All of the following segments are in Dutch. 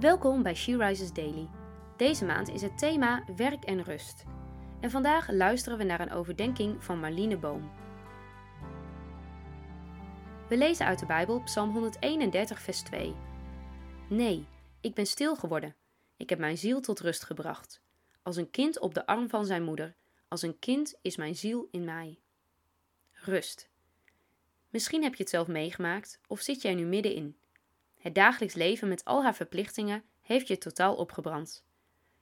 Welkom bij She Rises Daily. Deze maand is het thema werk en rust. En vandaag luisteren we naar een overdenking van Marlene Boom. We lezen uit de Bijbel Psalm 131, vers 2. Nee, ik ben stil geworden. Ik heb mijn ziel tot rust gebracht. Als een kind op de arm van zijn moeder, als een kind is mijn ziel in mij. Rust. Misschien heb je het zelf meegemaakt of zit jij nu middenin. Het dagelijks leven met al haar verplichtingen heeft je totaal opgebrand.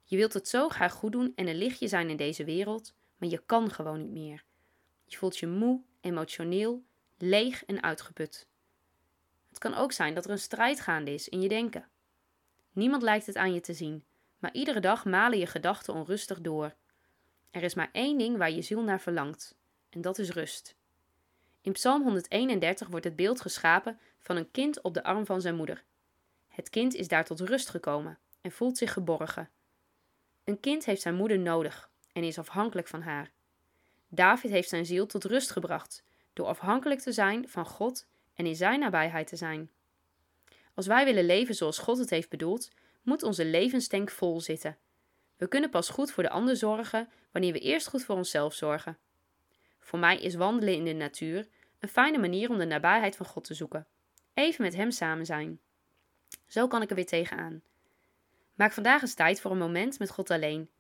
Je wilt het zo graag goed doen en een lichtje zijn in deze wereld, maar je kan gewoon niet meer. Je voelt je moe, emotioneel, leeg en uitgeput. Het kan ook zijn dat er een strijd gaande is in je denken. Niemand lijkt het aan je te zien, maar iedere dag malen je gedachten onrustig door. Er is maar één ding waar je ziel naar verlangt, en dat is rust. In Psalm 131 wordt het beeld geschapen van een kind op de arm van zijn moeder. Het kind is daar tot rust gekomen en voelt zich geborgen. Een kind heeft zijn moeder nodig en is afhankelijk van haar. David heeft zijn ziel tot rust gebracht door afhankelijk te zijn van God en in zijn nabijheid te zijn. Als wij willen leven zoals God het heeft bedoeld, moet onze levenstank vol zitten. We kunnen pas goed voor de ander zorgen wanneer we eerst goed voor onszelf zorgen. Voor mij is wandelen in de natuur een fijne manier om de nabijheid van God te zoeken. Even met Hem samen zijn. Zo kan ik er weer tegenaan. Maak vandaag eens tijd voor een moment met God alleen.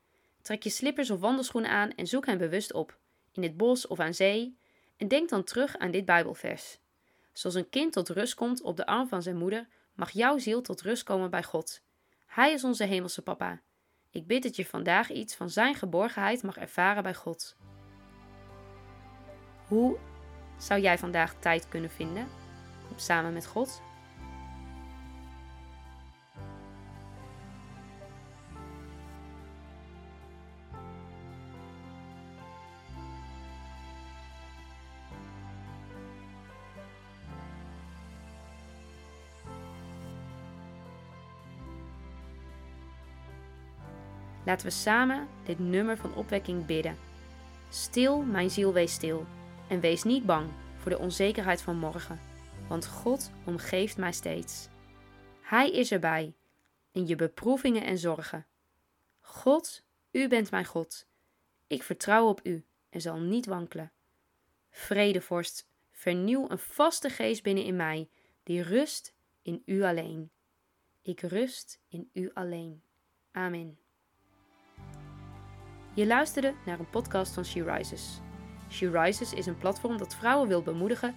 Trek je slippers of wandelschoenen aan en zoek Hem bewust op, in het bos of aan zee, en denk dan terug aan dit Bijbelvers. Zoals een kind tot rust komt op de arm van zijn moeder, mag jouw ziel tot rust komen bij God. Hij is onze hemelse papa. Ik bid dat je vandaag iets van Zijn geborgenheid mag ervaren bij God. Hoe zou jij vandaag tijd kunnen vinden samen met God? Laten we samen dit nummer van opwekking bidden. Stil, mijn ziel, wees stil. En wees niet bang voor de onzekerheid van morgen, want God omgeeft mij steeds. Hij is erbij in je beproevingen en zorgen. God, u bent mijn God. Ik vertrouw op u en zal niet wankelen. Vredevorst, vernieuw een vaste geest binnen in mij, die rust in u alleen. Ik rust in u alleen. Amen. Je luisterde naar een podcast van She Rises. She Rises is een platform dat vrouwen wil bemoedigen